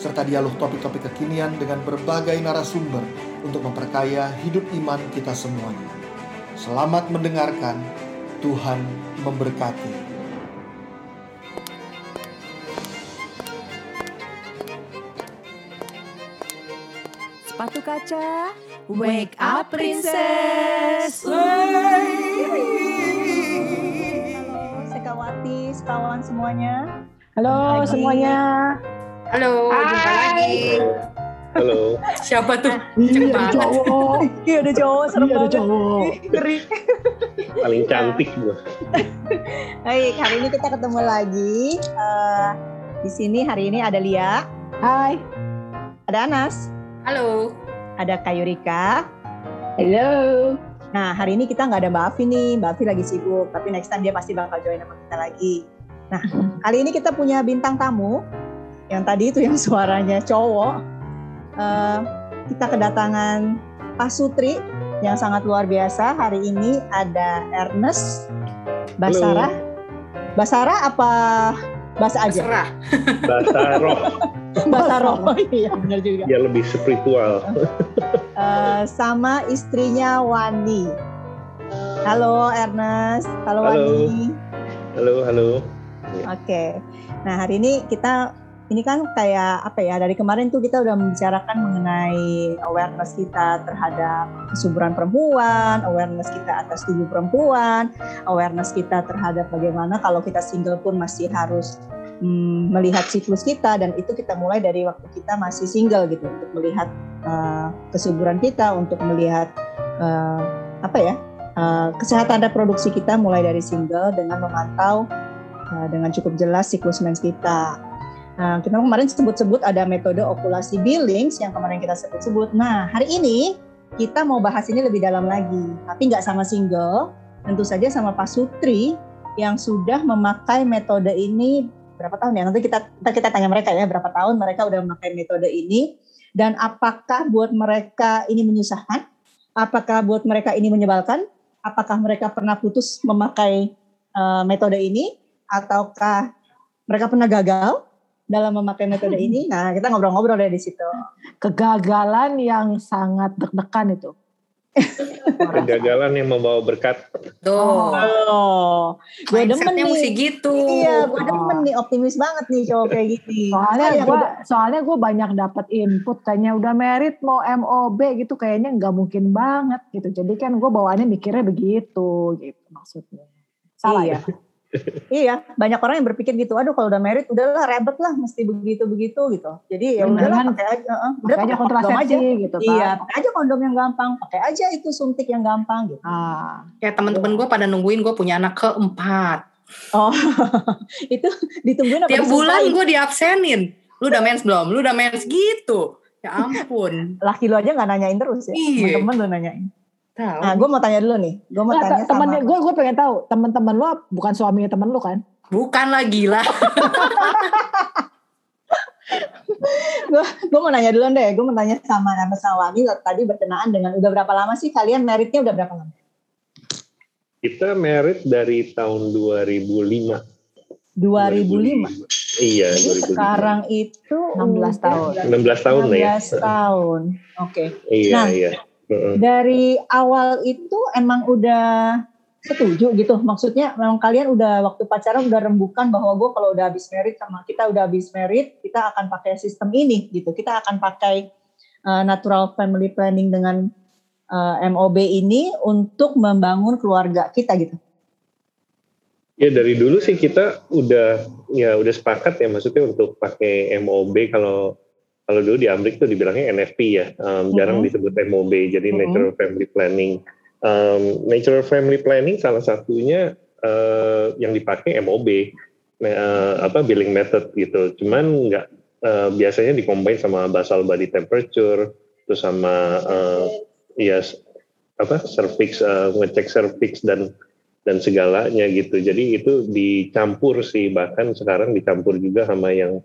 serta dialog topik-topik kekinian dengan berbagai narasumber untuk memperkaya hidup iman kita semuanya. Selamat mendengarkan, Tuhan memberkati. Sepatu kaca, wake up princess. Halo, Sekawati, sekawan semuanya. Halo semuanya. Halo, jumpa lagi. Halo. Siapa tuh? Iya ada banget. cowok. Iya ada cowok, serem Iya ada banget. cowok. Ngeri. Paling cantik gua. Baik, hari ini kita ketemu lagi. Eh, di sini hari ini ada Lia, Hai. ada Anas, Halo. ada Kayurika. Halo. Nah, hari ini kita nggak ada Mbak Afi nih. Mbak Afi lagi sibuk, tapi next time dia pasti bakal join sama kita lagi. Nah, kali ini kita punya bintang tamu. Yang tadi itu yang suaranya cowok. Eh, kita kedatangan Pak Sutri yang sangat luar biasa. Hari ini ada Ernest, Basara. Basara apa bahasa aja? Basara. Oh iya, benar juga. ya lebih spiritual. Eh, sama istrinya Wani. Halo Ernest, halo, Halo. Wani. Halo, halo. Oke. Nah hari ini kita ini kan kayak apa ya dari kemarin tuh kita udah membicarakan mengenai awareness kita terhadap kesuburan perempuan, awareness kita atas tubuh perempuan, awareness kita terhadap bagaimana kalau kita single pun masih harus mm, melihat siklus kita dan itu kita mulai dari waktu kita masih single gitu untuk melihat uh, kesuburan kita, untuk melihat uh, apa ya uh, kesehatan reproduksi kita mulai dari single dengan memantau dengan cukup jelas siklus mens kita. Nah, kita kemarin sebut-sebut ada metode okulasi Billings yang kemarin kita sebut-sebut. Nah, hari ini kita mau bahas ini lebih dalam lagi, tapi nggak sama single, tentu saja sama Pak Sutri yang sudah memakai metode ini berapa tahun ya? Nanti kita kita, tanya mereka ya berapa tahun mereka udah memakai metode ini dan apakah buat mereka ini menyusahkan? Apakah buat mereka ini menyebalkan? Apakah mereka pernah putus memakai uh, metode ini ataukah mereka pernah gagal dalam memakai metode ini? Nah, kita ngobrol-ngobrol deh di situ. Kegagalan yang sangat deg-degan itu. Kegagalan yang membawa berkat. Tuh. Oh, gue demen nih. mesti gitu. Iya, gue demen nih optimis banget nih cowok kayak gini. Soalnya Iya, gue soalnya gue banyak dapat input kayaknya udah merit mau MOB gitu kayaknya nggak mungkin banget gitu. Jadi kan gue bawaannya mikirnya begitu gitu maksudnya. Salah Iya. ya? Iya, banyak orang yang berpikir gitu. Aduh, kalau udah merit udahlah ribet lah, mesti begitu begitu gitu. Jadi ya udahlah kan? pakai aja, uh, udah Pakai aja kontrasepsi aja. gitu kan. Iya, pakai aja kondom yang gampang, pakai aja itu suntik yang gampang gitu. Ah, Kayak teman-teman gue pada nungguin gue punya anak keempat. Oh, itu ditungguin apa? Tiap bulan gue diabsenin. Lu udah mens belum? Lu udah mens gitu. Ya ampun. laki lu aja nggak nanyain terus ya? Iya. Temen-temen lu nanyain. Tahu. Nah, gue mau tanya dulu nih. Gue mau tanya sama. temennya gue gue pengen tahu teman-teman lo bukan suaminya temen lo kan? Bukan lah gila. gue mau nanya dulu deh. Gue mau tanya sama sama sama Wami tadi berkenaan dengan udah berapa lama sih kalian meritnya udah berapa lama? Kita merit dari tahun 2005. 2005. Iya, Jadi 2005. sekarang itu 16 tahun. 16 tahun lah ya. 16 tahun. Oke. Iya, Nah. iya. Dari awal itu emang udah setuju gitu. Maksudnya memang kalian udah waktu pacaran udah rembukan bahwa gue kalau udah habis merit sama kita udah habis merit, kita akan pakai sistem ini gitu. Kita akan pakai uh, natural family planning dengan uh, MOB ini untuk membangun keluarga kita gitu. Ya dari dulu sih kita udah ya udah sepakat ya maksudnya untuk pakai MOB kalau kalau dulu di Amrik tuh dibilangnya NFP ya, um, jarang Mhm. disebut MOB jadi Mhm. Natural Family Planning. Um, natural Family Planning salah satunya uh, yang dipakai MOB, nah, uh, apa billing method gitu. Cuman nggak uh, biasanya dikombin sama basal body temperature, terus sama uh, ya apa cervix uh, ngecek cervix dan dan segalanya gitu. Jadi itu dicampur sih bahkan sekarang dicampur juga sama yang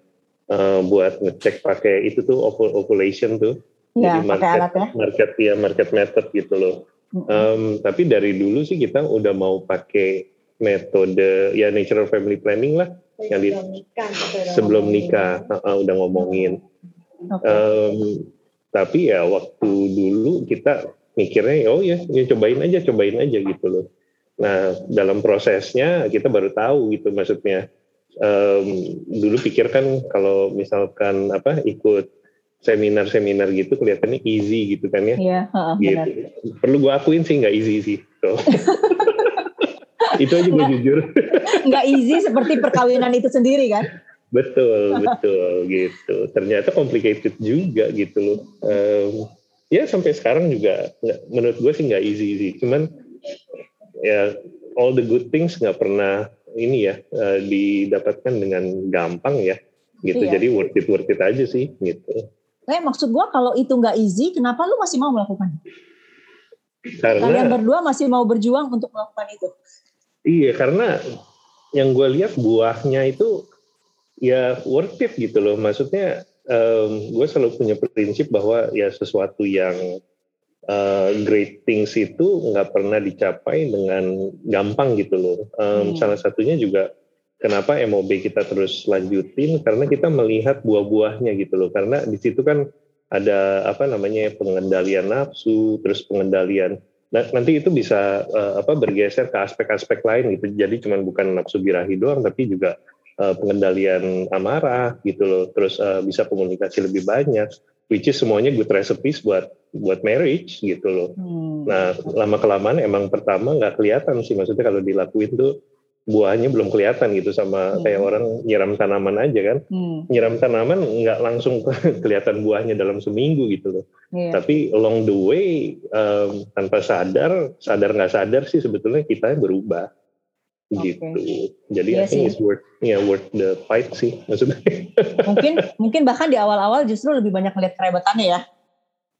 uh, buat ngecek pakai itu tuh ovulation tuh. Ya, Jadi pakai market, alat ya. market ya market method gitu loh. Um, tapi dari dulu sih kita udah mau pakai metode ya natural family planning lah yang di, sebelum nikah uh, uh, udah ngomongin. Oke. Um, tapi ya waktu dulu kita mikirnya oh ya, ya cobain aja cobain aja gitu loh. Nah dalam prosesnya kita baru tahu gitu maksudnya. Um, dulu pikir kan kalau misalkan apa ikut seminar-seminar gitu kelihatannya easy gitu kan ya. Iya, heeh, gitu. benar. Perlu gue akuin sih nggak easy sih. So. itu aja gue jujur. Nggak easy seperti perkawinan itu sendiri kan? Betul, betul gitu. Ternyata complicated juga gitu loh. Um, ya sampai sekarang juga nggak, menurut gue sih nggak easy sih. Cuman ya all the good things nggak pernah ini ya uh, didapatkan dengan gampang ya gitu. Iya. Jadi worth it worth it aja sih gitu. Eh, maksud gua kalau itu nggak easy, kenapa lu masih mau melakukan? Kalian Karena berdua masih mau berjuang untuk melakukan itu. iya karena yang gue lihat buahnya itu ya worth it gitu loh. Maksudnya gue selalu punya prinsip bahwa ya sesuatu yang uh, great things itu nggak pernah dicapai dengan gampang gitu loh. Um, Hmm. Salah satunya juga kenapa MOB kita terus lanjutin karena kita melihat buah-buahnya gitu loh. Karena di situ kan ada apa namanya pengendalian nafsu, terus pengendalian Nah, nanti itu bisa uh, apa bergeser ke aspek-aspek lain gitu. Jadi cuman bukan nafsu birahi doang tapi juga uh, pengendalian amarah gitu loh. Terus uh, bisa komunikasi lebih banyak which is semuanya good recipes buat buat marriage gitu loh. Hmm. Nah, lama kelamaan emang pertama nggak kelihatan sih maksudnya kalau dilakuin tuh buahnya belum kelihatan gitu sama Hmm. kayak orang nyiram tanaman aja kan. Hmm. Nyiram tanaman nggak langsung kelihatan buahnya dalam seminggu gitu loh. Iya. Tapi along the way um, tanpa sadar, sadar nggak sadar sih sebetulnya kita berubah Gitu. Jadi Iya I think sih. it's worth ya worth the fight sih maksudnya. mungkin mungkin bahkan di awal-awal justru lebih banyak melihat kerebetannya ya.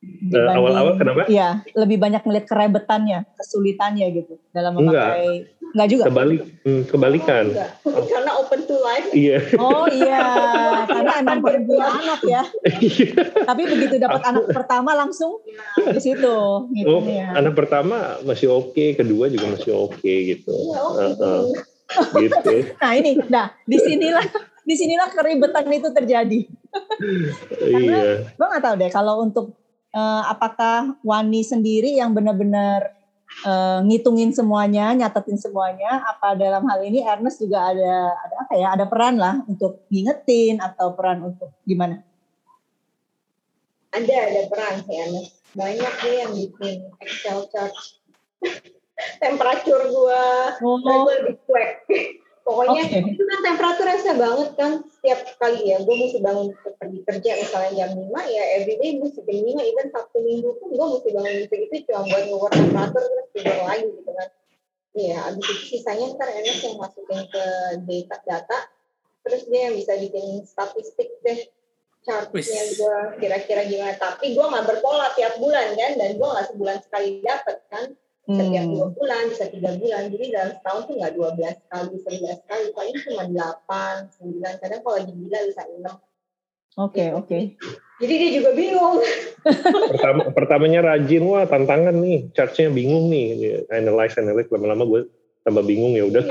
Eh, awal-awal kenapa? Iya, lebih banyak melihat kerebetannya, kesulitannya gitu dalam memakai. Enggak juga. Kebalik, hmm, kebalikan. Karena open to life. Iya. Oh iya, karena emang punya anak ya. Tapi begitu dapat anak pertama langsung di situ gitu Oh, ya. anak pertama masih oke, kedua juga masih oke gitu. Iya, oke. Uh-uh. gitu. Nah ini, nah di sinilah di sinilah keribetan itu terjadi. Iya. Gue nggak tahu deh kalau untuk eh, apakah Wani sendiri yang benar-benar eh, ngitungin semuanya, nyatetin semuanya, apa dalam hal ini Ernest juga ada ada apa ya, ada peran lah untuk ngingetin atau peran untuk gimana? Ada, ada peran sih Ernest. Banyak nih yang bikin Excel chart. Temperatur gua, Oh, gue lebih cuek. Pokoknya Oke. itu kan temperatur rasa banget kan setiap kali ya. Gue mesti bangun pergi kerja misalnya jam 5 ya everyday mesti jam 5 even Sabtu Minggu pun gue mesti bangun gitu-gitu cuma buat ngukur temperatur terus tidur lagi gitu kan. Iya, abis itu sisanya ntar Ernest yang masukin ke data, data terus dia yang bisa bikin statistik deh chartnya gue kira-kira gimana. Tapi gue nggak berpola tiap bulan kan dan gue nggak sebulan sekali dapet kan setiap Hmm. dua bulan bisa tiga bulan. Jadi dalam setahun tuh nggak 12 kali 11 kali. Paling cuma 8 9 kadang kalau lagi gila bisa 6 Oke, oke. jadi dia juga bingung. Pertama, pertamanya rajin, wah tantangan nih, chartnya bingung nih, analyze analyze. Lama-lama gue tambah bingung ya udah.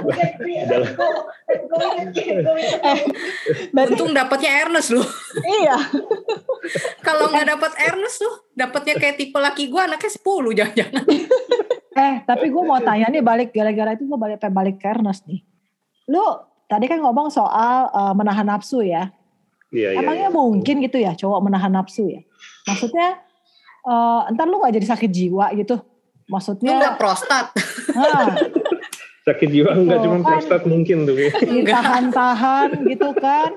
Berarti, Untung dapatnya Ernest loh. iya. Kalau nggak dapat Ernest tuh, dapatnya kayak tipe laki gue anaknya 10 jangan-jangan. Eh, tapi gue mau tanya nih balik gara-gara itu gue balik balik ke Ernest nih. Lu tadi kan ngomong soal eh, menahan nafsu ya. Iya, iya. Emangnya iya. mungkin gitu ya cowok menahan nafsu ya? Maksudnya eh, entar lu gak jadi sakit jiwa gitu? Lu Maksudnya nggak prostat. Sakit jiwa enggak cuma kan. prostat mungkin tuh. ditahan-tahan gitu kan?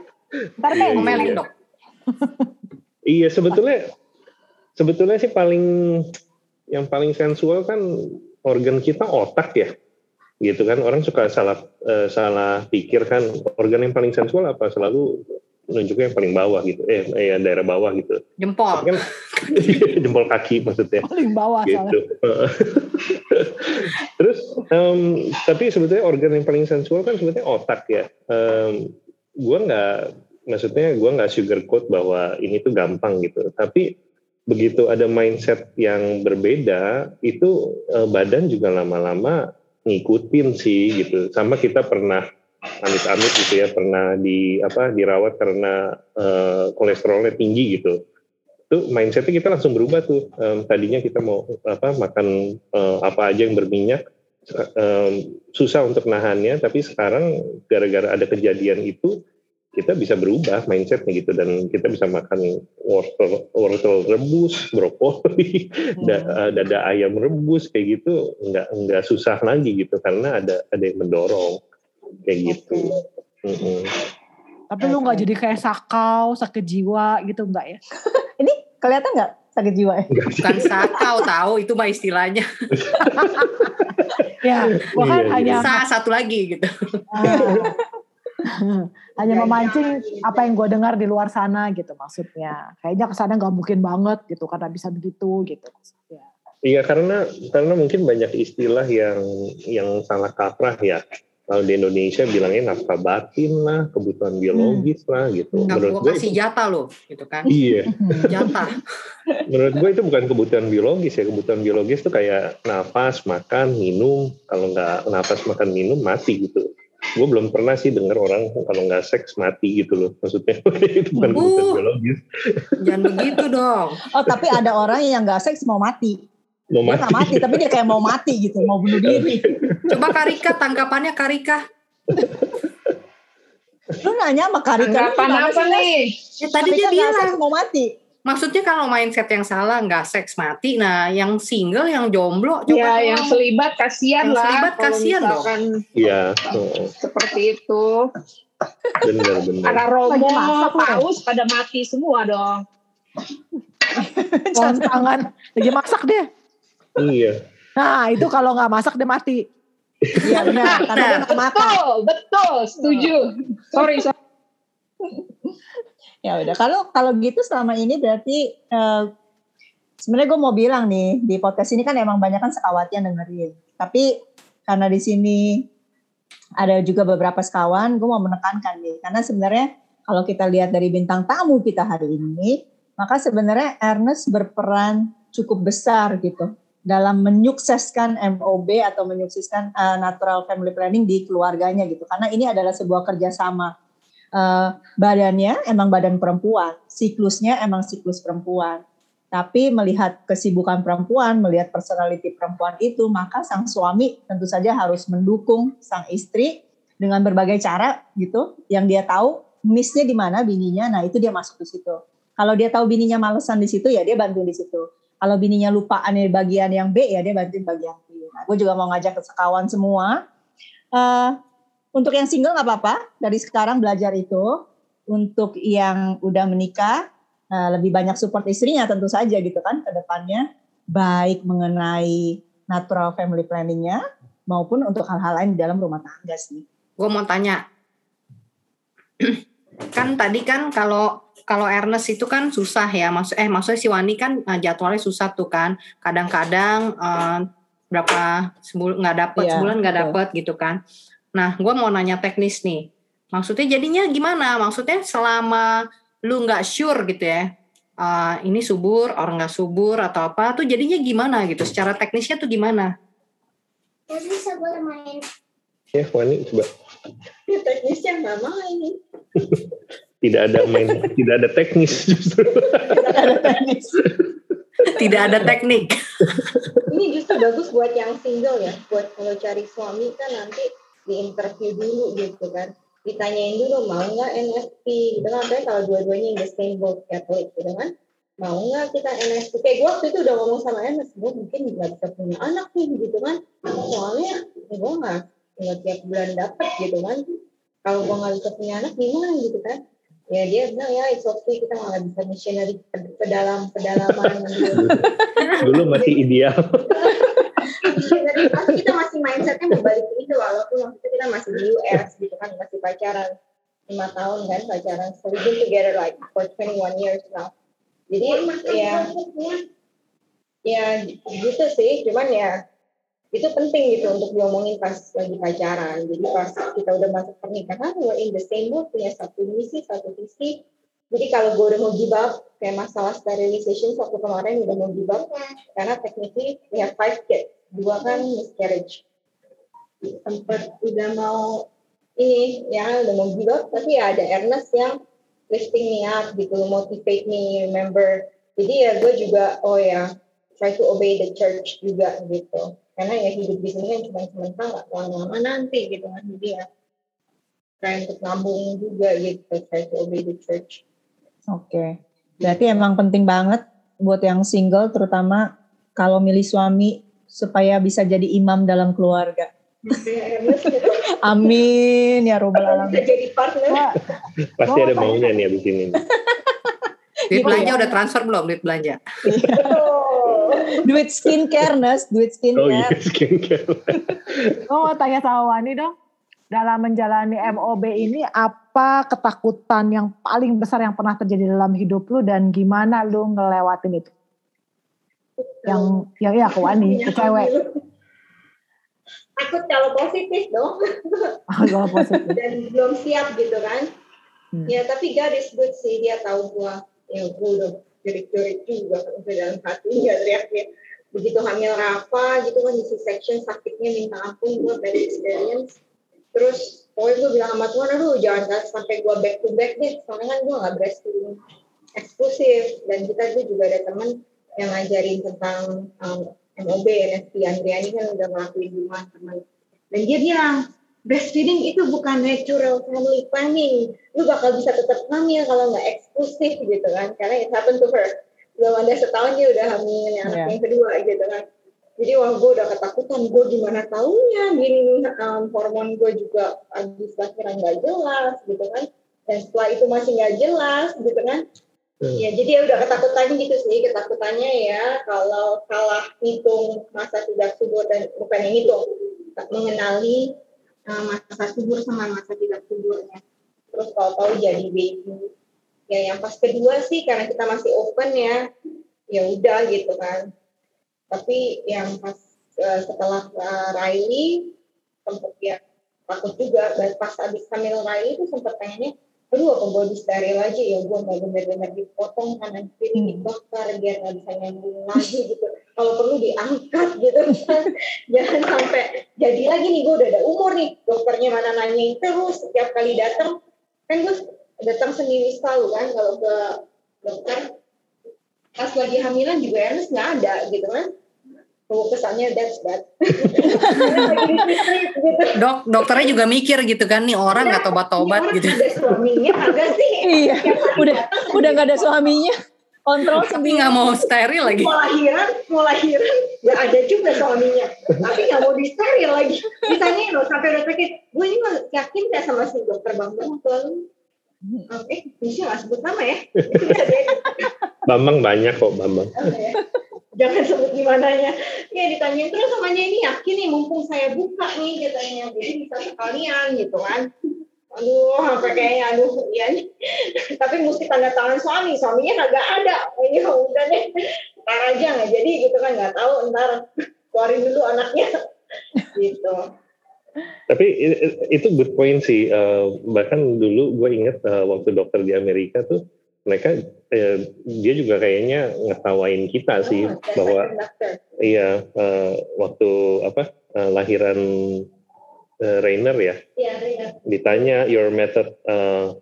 Ntar kayak Iya, Omelin iya. sebetulnya sebetulnya sih paling yang paling sensual kan organ kita otak ya gitu kan orang suka salah eh, salah pikir kan organ yang paling sensual apa selalu nunjuknya yang paling bawah gitu eh, eh daerah bawah gitu Jempol. Kan jempol kaki maksudnya Paling bawah gitu. Terus em, tapi sebetulnya organ yang paling sensual kan sebetulnya otak ya. Em, gua nggak maksudnya gua nggak sugarcoat bahwa ini tuh gampang gitu. Tapi begitu ada mindset yang berbeda itu eh, badan juga lama-lama ngikutin sih gitu. Sama kita pernah amit-amit gitu ya pernah di apa dirawat karena eh, kolesterolnya tinggi gitu itu mindsetnya kita langsung berubah tuh Em, tadinya kita mau apa makan eh, apa aja yang berminyak susah untuk nahannya tapi sekarang gara-gara ada kejadian itu kita bisa berubah mindsetnya gitu dan kita bisa makan wortel wortel rebus brokoli da- eh, dada ayam rebus kayak gitu nggak nggak susah lagi gitu karena ada ada yang mendorong kayak gitu Mm-mm. Tapi lu nggak jadi kayak sakau, sakit jiwa gitu enggak ya? Ini kelihatan nggak sakit jiwa ya? Bukan sakau tahu itu mah istilahnya. Ya, gua kan Iya, iya. hanya Sa satu lagi gitu. Ah. hanya memancing apa yang gue dengar di luar sana gitu maksudnya. Kayaknya ke sana nggak mungkin banget gitu karena bisa begitu gitu maksudnya. Iya karena karena mungkin banyak istilah yang yang salah kaprah ya. Kalau di Indonesia bilangnya nafkah batin lah, kebutuhan biologis lah gitu. Nggak Menurut gua gue kasih itu, jatah loh, gitu kan. iya. Jatah. Menurut gue itu bukan kebutuhan biologis ya. Kebutuhan biologis itu kayak nafas, makan, minum. Kalau nggak nafas, makan, minum mati gitu. Gue belum pernah sih dengar orang kalau nggak seks mati gitu loh. Maksudnya itu bukan Uh. biologis. Jangan begitu dong. Oh tapi ada orang yang nggak seks mau mati. Mau Dia nggak mati tapi dia kayak mau mati gitu, mau bunuh diri. Coba Karika tanggapannya Karika. Lu nanya sama Karika. lu Anggapan gimana apa nih? Ya, tadi Karika dia bilang. mau mati. Maksudnya kalau mindset yang salah nggak seks mati. Nah, yang single, yang jomblo, coba Ya, yang selibat kasihan Yang lah. selibat kasihan dong. Iya, oh, Seperti itu. benar-benar. Ada Lagi romo, paus pada mati semua dong. Tangan lagi masak dia. Iya. Nah itu kalau nggak masak dia mati. Iya benar, karena dia nggak makan. Betul, betul, setuju. Sorry, sorry. Ya udah, kalau kalau gitu selama ini berarti eh, sebenarnya gue mau bilang nih di podcast ini kan emang banyak kan sekawat yang dengerin. Tapi karena di sini ada juga beberapa sekawan, gue mau menekankan nih karena sebenarnya kalau kita lihat dari bintang tamu kita hari ini, maka sebenarnya Ernest berperan cukup besar gitu dalam menyukseskan MOB atau menyukseskan eh, natural family planning di keluarganya gitu. Karena ini adalah sebuah kerjasama eh, badannya emang badan perempuan, siklusnya emang siklus perempuan. Tapi melihat kesibukan perempuan, melihat personality perempuan itu, maka sang suami tentu saja harus mendukung sang istri dengan berbagai cara gitu, yang dia tahu missnya di mana bininya, nah itu dia masuk di situ. Kalau dia tahu bininya malesan di situ, ya dia bantu di situ. Kalau bininya lupaan di bagian yang B, ya dia bantuin bagian B. Nah, gue juga mau ngajak ke sekawan semua, eh, untuk yang single nggak apa-apa, dari sekarang belajar itu. Untuk yang udah menikah, eh, lebih banyak support istrinya tentu saja gitu kan ke depannya. Baik mengenai natural family planningnya maupun untuk hal-hal lain di dalam rumah tangga sih. Gue mau tanya. kan tadi kan kalau kalau Ernest itu kan susah ya maksud eh maksudnya si Wani kan eh, jadwalnya susah tuh kan kadang-kadang eh, berapa sebulan nggak dapet Iya, sebulan nggak dapet gitu kan nah gue mau nanya teknis nih maksudnya jadinya gimana maksudnya selama lu nggak sure gitu ya eh, ini subur orang nggak subur atau apa tuh jadinya gimana gitu secara teknisnya tuh gimana bisa boleh main. Ya, Wani coba. Ya, teknisnya nggak main. Tidak ada main, tidak ada teknis justru. Ada teknis. tidak ada teknik Ini justru bagus buat yang single ya. Buat kalau cari suami kan nanti di interview dulu gitu kan. Ditanyain dulu mau nggak NFT gitu kan. Apalagi kalau dua-duanya in the same boat Catholic gitu kan. Mau nggak kita NFT? Kayak gue waktu itu udah ngomong sama Enes, gue mungkin nggak bisa punya anak nih gitu kan. Soalnya ya gue nggak nggak tiap bulan dapet gitu kan. Kalau gue nggak bisa punya anak gimana gitu kan. Ya dia bilang ya it's okay kita malah bisa missionary ke, ke dalam pedalaman gitu. Dulu masih ideal. Jadi pasti kita masih mindsetnya mau balik ke itu walaupun waktu itu kita masih di US gitu kan masih pacaran lima tahun kan pacaran. So we've been together like for 21 years now. Jadi ya ya gitu sih. Cuman ya itu penting gitu untuk diomongin pas lagi pacaran. Jadi pas kita udah masuk pernikahan, we're in the same mood, punya satu misi, satu visi. Jadi kalau gue udah mau give up, kayak masalah sterilization waktu kemarin udah mau give up, karena technically we have five kids, dua kan miscarriage. Sempet udah mau ini ya udah mau give up, tapi ya ada Ernest yang lifting me up gitu, motivate me, remember. Jadi ya gue juga, oh ya, try to obey the church juga gitu karena ya hidup di sini kan cuma sementara lama-lama nanti gitu kan jadi ya try untuk nabung juga gitu try to obey the church Oke. Berarti emang penting banget buat yang single terutama kalau milih suami supaya bisa jadi imam dalam keluarga. Amin ya robbal alamin. jadi partner Wah, Pasti Oh, ada maunya nih abis ini. Duit belanja udah transfer belum duit belanja? Betul. Duit skincare, Nes, duit Oh iya, skincare. skincare. mau tanya sama Wani dong. Dalam menjalani MOB ini apa ketakutan yang paling besar yang pernah terjadi dalam hidup lu dan gimana lu ngelewatin itu? Yang yang ya ke Wani, ke cewek. Takut kalau positif dong. Oh, kalau positif. dan belum siap gitu kan. Hmm. Ya tapi God is good sih. Dia tahu gua. Ya gua udah jerit-jerit juga kan udah dalam hati. Ya teriaknya begitu hamil Rafa gitu kan di C-section sakitnya minta ampun gua bad experience. Terus pokoknya gue bilang sama Tuhan aduh jangan kasih sampai gua back to back deh. Soalnya kan gua nggak breastfeeding eksklusif. Dan kita juga ada teman yang ngajarin tentang um, MOB NFT Andriani kan udah ngelakuin di rumah teman. Dan dia bilang breastfeeding itu bukan natural family planning. Lu bakal bisa tetap hamil kalau nggak eksklusif gitu kan. Karena it happened to her. Belum ada setahun dia udah hamil yang anak Yeah. yang kedua gitu kan. Jadi wah gue udah ketakutan. Gue gimana taunya? Gini um, hormon gue juga habis lahiran nggak jelas gitu kan. Dan setelah itu masih nggak jelas gitu kan Hmm. ya jadi ya udah ketakutannya gitu sih ketakutannya ya kalau salah hitung masa tidak subur dan bukan yang hitung mengenali uh, masa subur sama masa tidak suburnya. Terus kalau tahu jadi baby ya yang pas kedua sih karena kita masih open ya ya udah gitu kan. Tapi yang pas uh, setelah uh, Riley sempat ya takut juga pas habis hamil Riley itu sempat pengennya aduh apa gue di steril aja ya gue nggak benar-benar dipotong kanan kiri Hmm. dibakar biar nggak bisa nyambung lagi gitu. Kalau perlu diangkat gitu. Jangan sampai jadi lagi nih gue udah ada umur nih. Dokternya mana nanyain terus setiap kali datang kan gue datang sendiri selalu kan kalau ke dokter. Pas lagi hamilan juga Ernest nggak ada gitu kan. Oh, kesannya that's that. Dok, dokternya juga mikir gitu kan nih orang nggak tobat-tobat gitu. Ada suaminya agak sih. Iya, udah udah nggak ada suaminya. Kontrol Tapi sendiri. nggak mau steril lagi. mau lahiran, mau lahiran, nggak ada juga suaminya. Tapi nggak mau disteril lagi. Ditanya loh sampai udah sakit, gue ini mah yakin nggak sama si dokter Bambang tuh? Oke, bisa nggak sebut nama ya? Bambang banyak kok Bambang. Jangan sebut gimana ya. Ya ditanyain terus samanya ini yakin nih mumpung saya buka nih katanya. Jadi bisa sekalian gitu kan. Aduh, sampai kayaknya aduh nih. Tapi mesti tanda tangan suami, suaminya kagak ada. Iya udah deh. Ntar aja nggak jadi gitu kan nggak tahu ntar keluarin dulu anaknya. gitu. Tapi itu good point sih. Eh, bahkan dulu gue inget eh, waktu dokter di Amerika tuh mereka eh, dia juga kayaknya ngetawain kita sih Oh, bahwa iya eh, waktu apa eh, lahiran eh, Rainer ya? Iya, Rina. ditanya your method uh,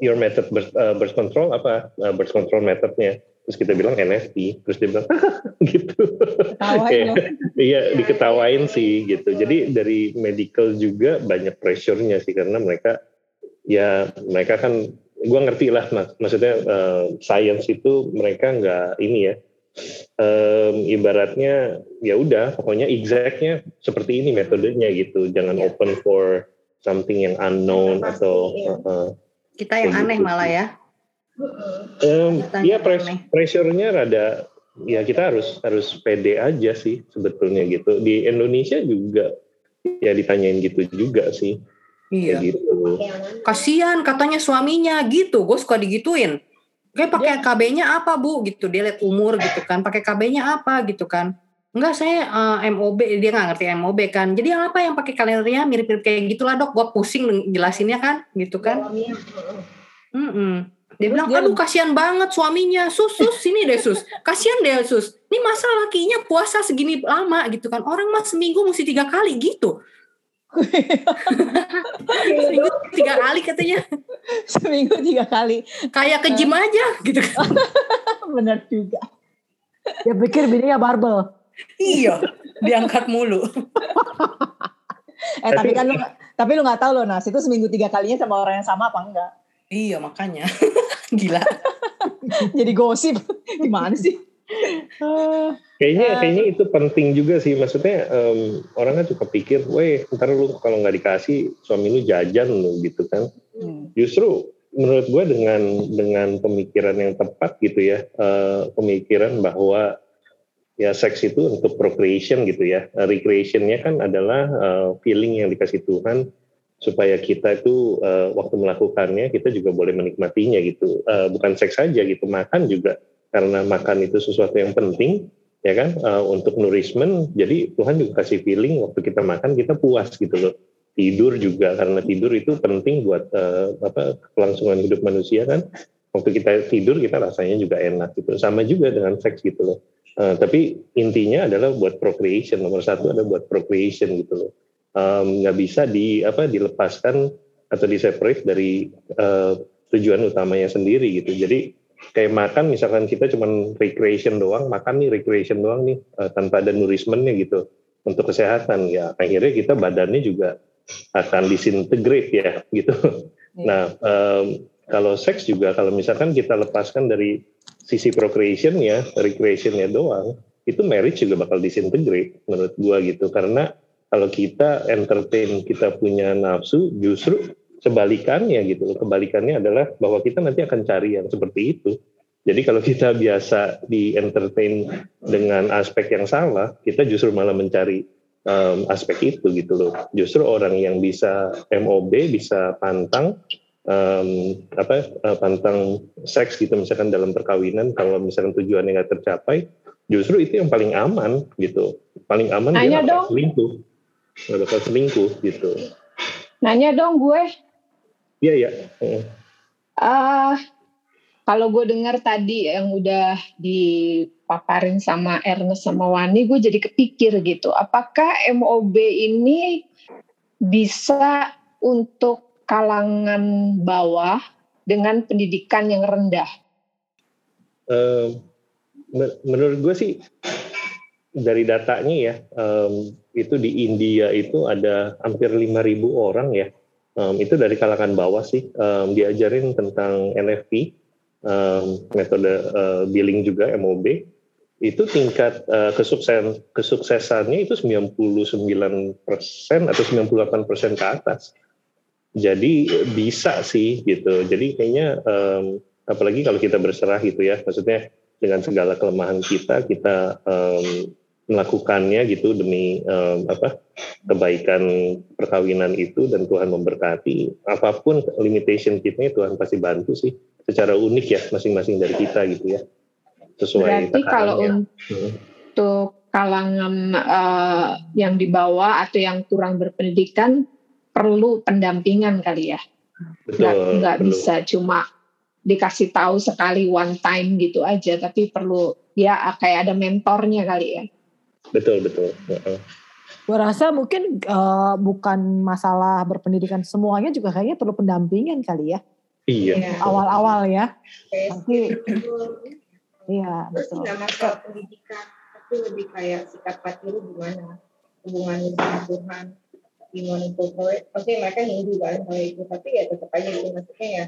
your method birth, uh, birth control apa? Uh, birth control methodnya. Terus kita bilang NFT terus dia bilang gitu. Ketawain Kayak, loh. iya. diketawain sih gitu. Jadi dari medical juga banyak pressure-nya sih karena mereka ya mereka kan gua ngerti lah mak maksudnya uh, science itu mereka nggak ini ya Em, ibaratnya ya udah pokoknya exactnya seperti ini metodenya gitu jangan Ya. open for something yang unknown Pasti, atau iya. uh, Kita yang aneh gitu malah ya. Kita ya pres- aneh. pressure-nya rada ya kita harus harus pede aja sih sebetulnya gitu di Indonesia juga ya ditanyain gitu juga sih Iya. kayak gitu? Kasihan katanya suaminya gitu. Gue suka digituin. Kayak pakai KB-nya apa bu? Gitu dia lihat umur gitu kan. Pakai KB-nya apa gitu kan. Enggak saya eh, MOB dia nggak ngerti MOB kan. Jadi apa yang pakai kalendernya mirip-mirip kayak gitulah dok? Gue pusing jelasinnya kan gitu kan. Heeh. Mm-mm. dia bilang aduh kasihan banget suaminya. Sus sus sini deh sus. Kasihan deh sus. Ini masa lakinya puasa segini lama gitu kan. Orang mah seminggu mesti tiga kali gitu seminggu tiga kali katanya Seminggu tiga kali. kayak ke gym aja gitu kan Benar juga. Dia pikir bininya barbel. iya diangkat mulu Eh tapi Tapi- kan lu tapi lu nggak tahu loh Nas itu seminggu tiga kalinya sama orang yang sama apa enggak? iya makanya gila Jadi gosip gimana sih? Kayaknya kayaknya itu penting juga sih. Maksudnya em, orang kan suka pikir, weh ntar lu kalau nggak dikasih suami lu jajan lu gitu kan. hmm. Justru menurut gue dengan dengan pemikiran yang tepat gitu ya, eh, pemikiran bahwa ya seks itu untuk procreation gitu ya. Eh, Recreationnya kan adalah eh, feeling yang dikasih Tuhan supaya kita itu eh, waktu melakukannya kita juga boleh menikmatinya gitu. Eh, bukan seks saja gitu, makan juga karena makan itu sesuatu yang penting ya kan? Eh, untuk nourishment. Jadi Tuhan juga kasih feeling waktu kita makan kita puas gitu loh. Tidur juga karena tidur itu penting buat eh, apa kelangsungan hidup manusia kan? Waktu kita tidur kita rasanya juga enak gitu. Sama juga dengan seks gitu loh. Eh, tapi intinya adalah buat procreation. Nomor satu adalah buat procreation gitu loh. Nggak bisa di apa dilepaskan atau diseparate dari eh, tujuan utamanya sendiri gitu. Jadi kayak makan misalkan kita cuman recreation doang makan nih recreation doang nih eh, tanpa ada nourishmentnya gitu untuk kesehatan ya akhirnya kita badannya juga akan disintegrate ya gitu. Iya. Nah em, kalau seks juga kalau misalkan kita lepaskan dari sisi procreation ya, recreationnya doang, itu marriage juga bakal disintegrate menurut gua gitu karena kalau kita entertain kita punya nafsu justru sebalikannya gitu loh. Kebalikannya adalah bahwa kita nanti akan cari yang seperti itu. Jadi kalau kita biasa di entertain dengan aspek yang salah, kita justru malah mencari um, aspek itu gitu loh. Justru orang yang bisa MOB, bisa pantang, um, apa uh, pantang seks gitu misalkan dalam perkawinan, kalau misalkan tujuannya nggak tercapai, justru itu yang paling aman gitu. Paling aman Nanya dia bakal selingkuh, nggak bakal selingkuh gitu. Nanya dong gue, Iya ya. Heeh. ah kalau gue dengar tadi yang udah dipaparin sama Ernest sama Wani, gue jadi kepikir gitu. Apakah MOB ini bisa untuk kalangan bawah dengan pendidikan yang rendah? Men- menurut gue sih dari datanya ya em, itu di India itu ada hampir 5.000 orang ya Em, itu dari kalangan bawah sih. Em, diajarin tentang NFP em, metode eh, billing juga MOB itu tingkat eh, kesuksesan kesuksesannya itu 99% atau 98% ke atas. Jadi bisa sih gitu. Jadi kayaknya em, apalagi kalau kita berserah gitu ya maksudnya dengan segala kelemahan kita kita em, melakukannya gitu demi em, apa kebaikan perkawinan itu dan Tuhan memberkati apa pun limitation kita Tuhan pasti bantu sih secara unik ya masing-masing dari kita gitu ya sesuai Berarti kalau tekanannya. untuk kalangan eh, yang di bawah atau yang kurang berpendidikan perlu pendampingan kali ya. betul Nggak, nggak perlu. bisa cuma dikasih tahu sekali one time gitu aja, tapi perlu ya kayak ada mentornya kali ya. Betul betul. Gue rasa mungkin eh, bukan masalah berpendidikan semuanya juga kayaknya perlu pendampingan kali ya iya Iya. awal-awal ya. Nanti betul. iya betul. nggak masalah pendidikan, tapi lebih kayak sikap hati lu gimana, hubungan lu sama Tuhan, gimana corporate. Oke mereka Hindu kan kalau itu, tapi ya tetap aja gitu maksudnya ya.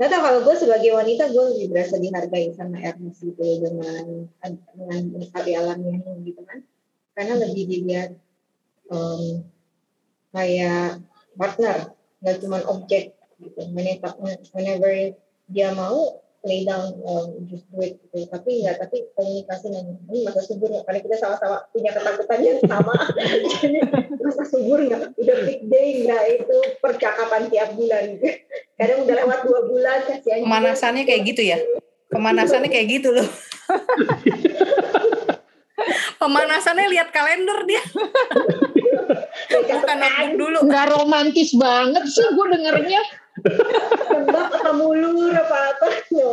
Gak tau kalau gue sebagai wanita gue lebih berasa dihargai sama Ernest gitu loh, dengan dengan menikmati alamnya gitu kan. Karena lebih dilihat em, kayak partner, nggak cuma objek gitu. Whenever, whenever dia mau lay down um, just do it gitu tapi enggak tapi komunikasi nanya ini masa subur nggak karena kita sama-sama punya ketakutan yang sama jadi masa subur nggak udah big day nggak itu percakapan tiap bulan kadang udah lewat dua bulan kasihan. Pemanasannya kayak gitu ya? Pemanasannya kayak gitu loh. Pemanasannya lihat kalender dia. Bukan notebook dulu. Nggak romantis banget sih gue dengernya. Tembak ketemu lur apa apa no.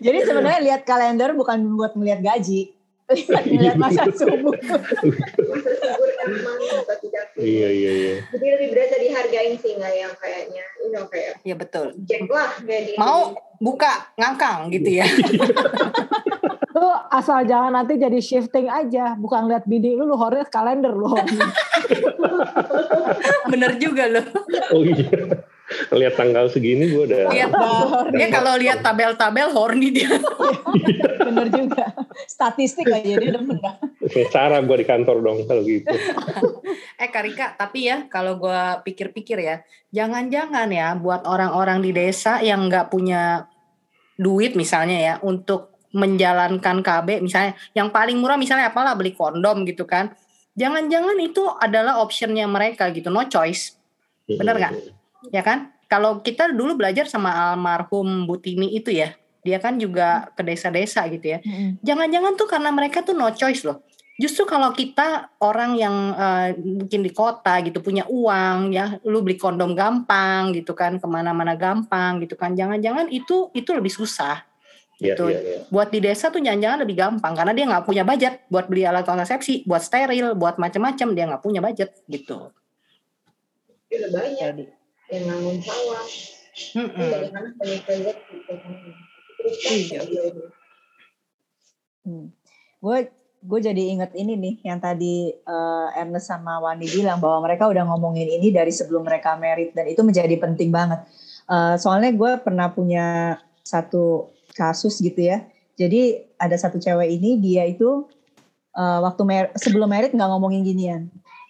Jadi sebenarnya lihat kalender bukan buat melihat gaji, lihat masa subuh. masa subur emang masa tidak Iya iya iya. jadi lebih berasa dihargain sih nggak yang kayaknya you know kayak Ya betul. Jack lah kayak Mau buka ngangkang gitu ya. Lu asal jangan nanti jadi shifting aja, bukan lihat bini lu, lu horny kalender lu. Bener juga loh. Oh iya. Lihat tanggal segini gue udah. Lihat dia kalau lihat tabel-tabel horny dia. Bener juga. Statistik aja dia demen dah. Kayak cara gue di kantor dong kalau gitu. Eh Karika, tapi ya kalau gua pikir-pikir ya, jangan-jangan ya buat orang-orang di desa yang nggak punya duit misalnya ya untuk menjalankan KB misalnya yang paling murah misalnya apalah beli kondom gitu kan. Jangan-jangan itu adalah optionnya mereka gitu, no choice. Bener nggak? ya kan? Kalau kita dulu belajar sama almarhum Butini itu ya, dia kan juga ke desa-desa gitu ya. Jangan-jangan tuh karena mereka tuh no choice loh. Justru kalau kita orang yang eh, mungkin di kota gitu punya uang ya, lu beli kondom gampang gitu kan, ke mana-mana gampang gitu kan. Jangan-jangan itu itu lebih susah. Iya Gitu. iya iya. Buat di desa tuh jangan-jangan lebih gampang karena dia nggak punya budget buat beli alat kontrasepsi, buat steril, buat macam-macam dia nggak punya budget gitu. udah banyak yang nganggung sawah Mm-mm. kan dari mana banyak banget gitu kan terus kan Iya. video Gue gue jadi inget ini nih yang tadi eh, Ernest sama Wani bilang bahwa mereka udah ngomongin ini dari sebelum mereka merit dan itu menjadi penting banget. Eh, soalnya gue pernah punya satu kasus gitu ya. Jadi ada satu cewek ini dia itu eh, waktu mer- sebelum merit nggak ngomongin ginian.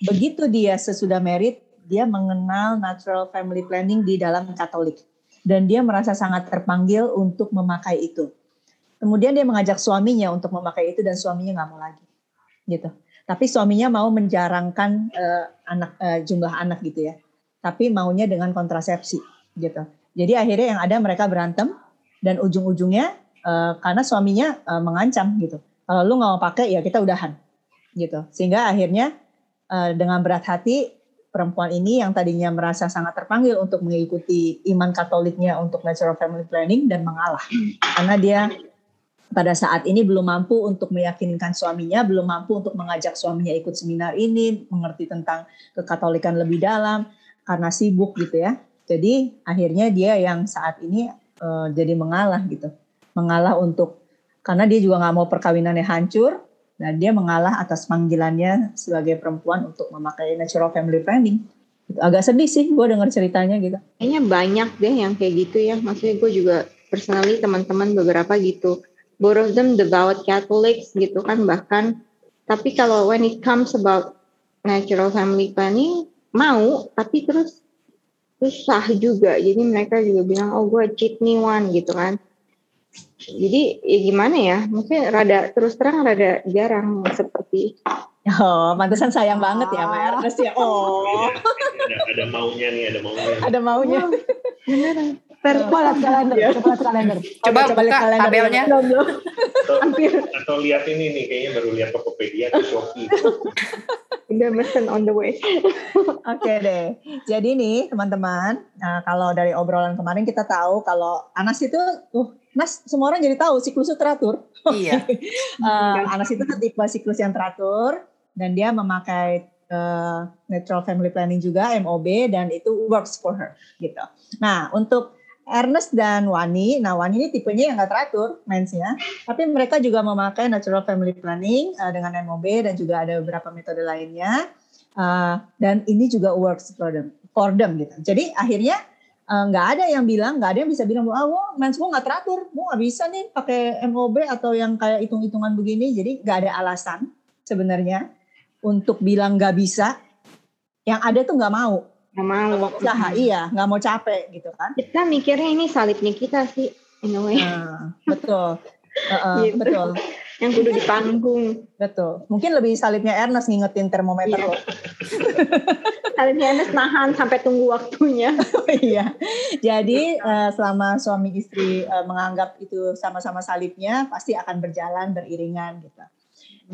Begitu dia sesudah merit dia mengenal natural family planning di dalam Katolik dan dia merasa sangat terpanggil untuk memakai itu. Kemudian dia mengajak suaminya untuk memakai itu dan suaminya nggak mau lagi, gitu. Tapi suaminya mau menjarangkan eh, anak eh, jumlah anak gitu ya. Tapi maunya dengan kontrasepsi, gitu. Jadi akhirnya yang ada mereka berantem dan ujung-ujungnya eh, karena suaminya eh, mengancam gitu. Kalau lu nggak mau pakai ya kita udahan, gitu. Sehingga akhirnya eh, dengan berat hati perempuan ini yang tadinya merasa sangat terpanggil untuk mengikuti iman Katoliknya untuk natural family planning dan mengalah karena dia pada saat ini belum mampu untuk meyakinkan suaminya, belum mampu untuk mengajak suaminya ikut seminar ini, mengerti tentang kekatolikan lebih dalam karena sibuk gitu ya. Jadi akhirnya dia yang saat ini eh, jadi mengalah gitu, mengalah untuk karena dia juga nggak mau perkawinannya hancur, dan dia mengalah atas panggilannya sebagai perempuan untuk memakai natural family planning. Gitu. Agak sedih sih gue dengar ceritanya gitu. kayaknya banyak deh yang kayak gitu ya maksudnya gue juga personally teman-teman beberapa gitu both of them devout Catholics gitu kan bahkan tapi kalau when it comes about natural family planning mau tapi terus susah juga jadi mereka juga bilang oh gue cheat nih one gitu kan jadi ya gimana ya mungkin rada terus terang rada jarang seperti Oh, pantesan sayang banget ya sama Ernest ya. Oh, Ada, ada maunya nih, ada maunya. ada maunya. Coba lihat kalender, coba lihat kalender. Coba lihat buka kalender tabelnya. Belum, belum. Atau, atau lihat ini nih, kayaknya baru lihat Tokopedia atau Shopee. udah mesen on the way Oke deh. Jadi nih teman-teman, nah, kalau dari obrolan kemarin kita tahu kalau Anas itu, uh, Nas semua orang jadi tahu siklusnya teratur. Iya. Eh, Anas itu tipe siklus yang teratur dan dia memakai eh, natural family planning juga MOB dan itu works for her gitu. Nah untuk Ernest dan Wani, nah Wani ini tipenya yang nggak teratur mensnya, tapi mereka juga memakai natural family planning eh, dengan MOB dan juga ada beberapa metode lainnya Eh, dan ini juga works for them, for them gitu. Jadi akhirnya eh, nggak ada yang bilang, nggak ada yang bisa bilang, ah, wah, mens gue nggak teratur, gue nggak bisa nih pakai MOB atau yang kayak hitung-hitungan begini. Jadi nggak ada alasan sebenarnya untuk bilang nggak bisa. Yang ada tuh nggak mau Nggak mau. nggak mau usaha, iya, nggak mau capek gitu kan. Kita mikirnya ini salibnya kita sih. In a way. Nah, betul. Heeh, Gitu. betul, Yang kudu di panggung. betul. Mungkin lebih salibnya Ernest ngingetin termometer Iya. lo. Salibnya Ernest nahan sampai tunggu waktunya. Iya. Jadi eh, selama suami istri eh, menganggap itu sama-sama salibnya, pasti akan berjalan beriringan gitu.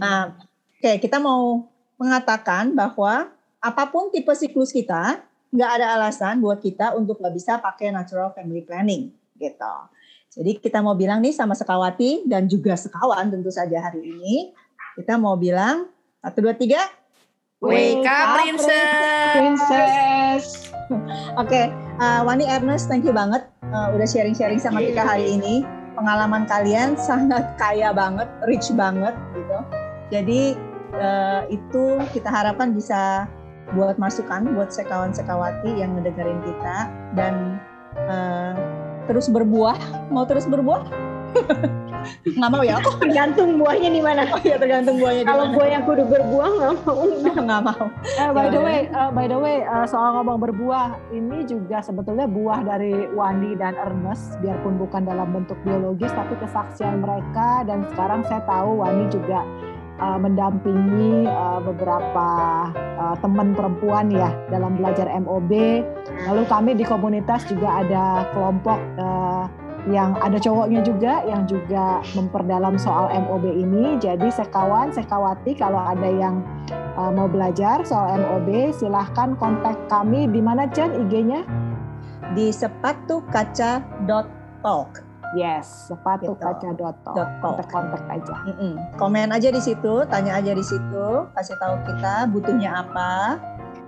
Nah, oke kita mau mengatakan bahwa apa pun tipe siklus kita, nggak ada alasan buat kita untuk nggak bisa pakai natural family planning gitu. Jadi kita mau bilang nih sama sekawati dan juga sekawan tentu saja hari ini, kita mau bilang satu dua tiga. Wake up, princess. Princess. Oke, uh, Wani Ernest, thank you banget uh, udah sharing-sharing sama kita hari ini. Pengalaman kalian sangat kaya banget, rich banget gitu. Jadi uh, itu kita harapkan bisa buat masukan buat sekawan-sekawati yang ngedengerin kita dan uh, terus berbuah. Mau terus berbuah? Nggak mau ya? Oh, Tergantung buahnya di mana. ya tergantung buahnya Kalau buah yang kudu berbuah nggak mau. nggak mau. Eh, by the way, eh, by the way, eh, soal ngomong berbuah, ini juga sebetulnya buah dari Wandi dan Ernest, biarpun bukan dalam bentuk biologis, tapi kesaksian mereka. Dan sekarang saya tahu Wandi juga eh, mendampingi eh, beberapa eh, teman perempuan ya dalam belajar MOB. Lalu kami di komunitas juga ada kelompok eh, yang ada cowoknya juga yang juga memperdalam soal MOB ini. Jadi sekawan, sekawati kalau ada yang uh, mau belajar soal MOB, silahkan kontak kami di mana Chen IG-nya? Di sepatukaca.talk. Yes, sepatu Gitu. kaca dot Dot talk. Kontak-kontak aja. Mm-mm. Komen aja di situ, tanya aja di situ, kasih tahu kita butuhnya apa.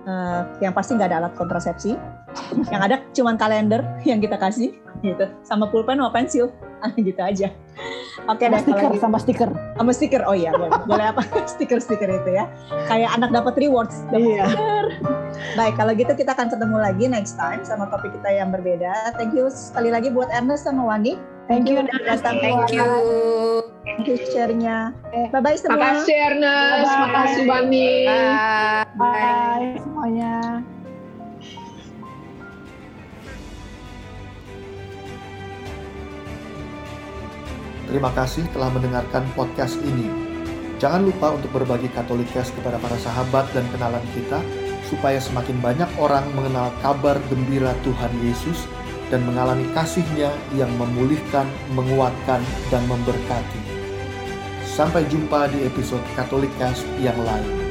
Eh, yang pasti nggak ada alat kontrasepsi. yang ada cuman kalender yang kita kasih, gitu. Sama pulpen sama pensil, Ah, gitu aja. Oke Sama deh, kalau stiker, gitu. sama stiker. sama stiker. Oh iya, boleh. boleh apa? Stiker-stiker itu ya. Kayak anak dapat rewards. dapat Iya. stiker. Baik, kalau gitu kita akan ketemu lagi next time sama topik kita yang berbeda. Thank you sekali lagi buat Ernest sama Wani. Thank you. udah datang. Thank you. Thank you share-nya. Bye-bye semua. Makasih Ernest, Bye-bye. makasih Bani. Bye. Bye semuanya. Terima kasih telah mendengarkan podcast ini. Jangan lupa untuk berbagi Katolikes kepada para sahabat dan kenalan kita, supaya semakin banyak orang mengenal kabar gembira Tuhan Yesus dan mengalami kasih-Nya yang memulihkan, menguatkan, dan memberkati. Sampai jumpa di episode Katolikes yang lain.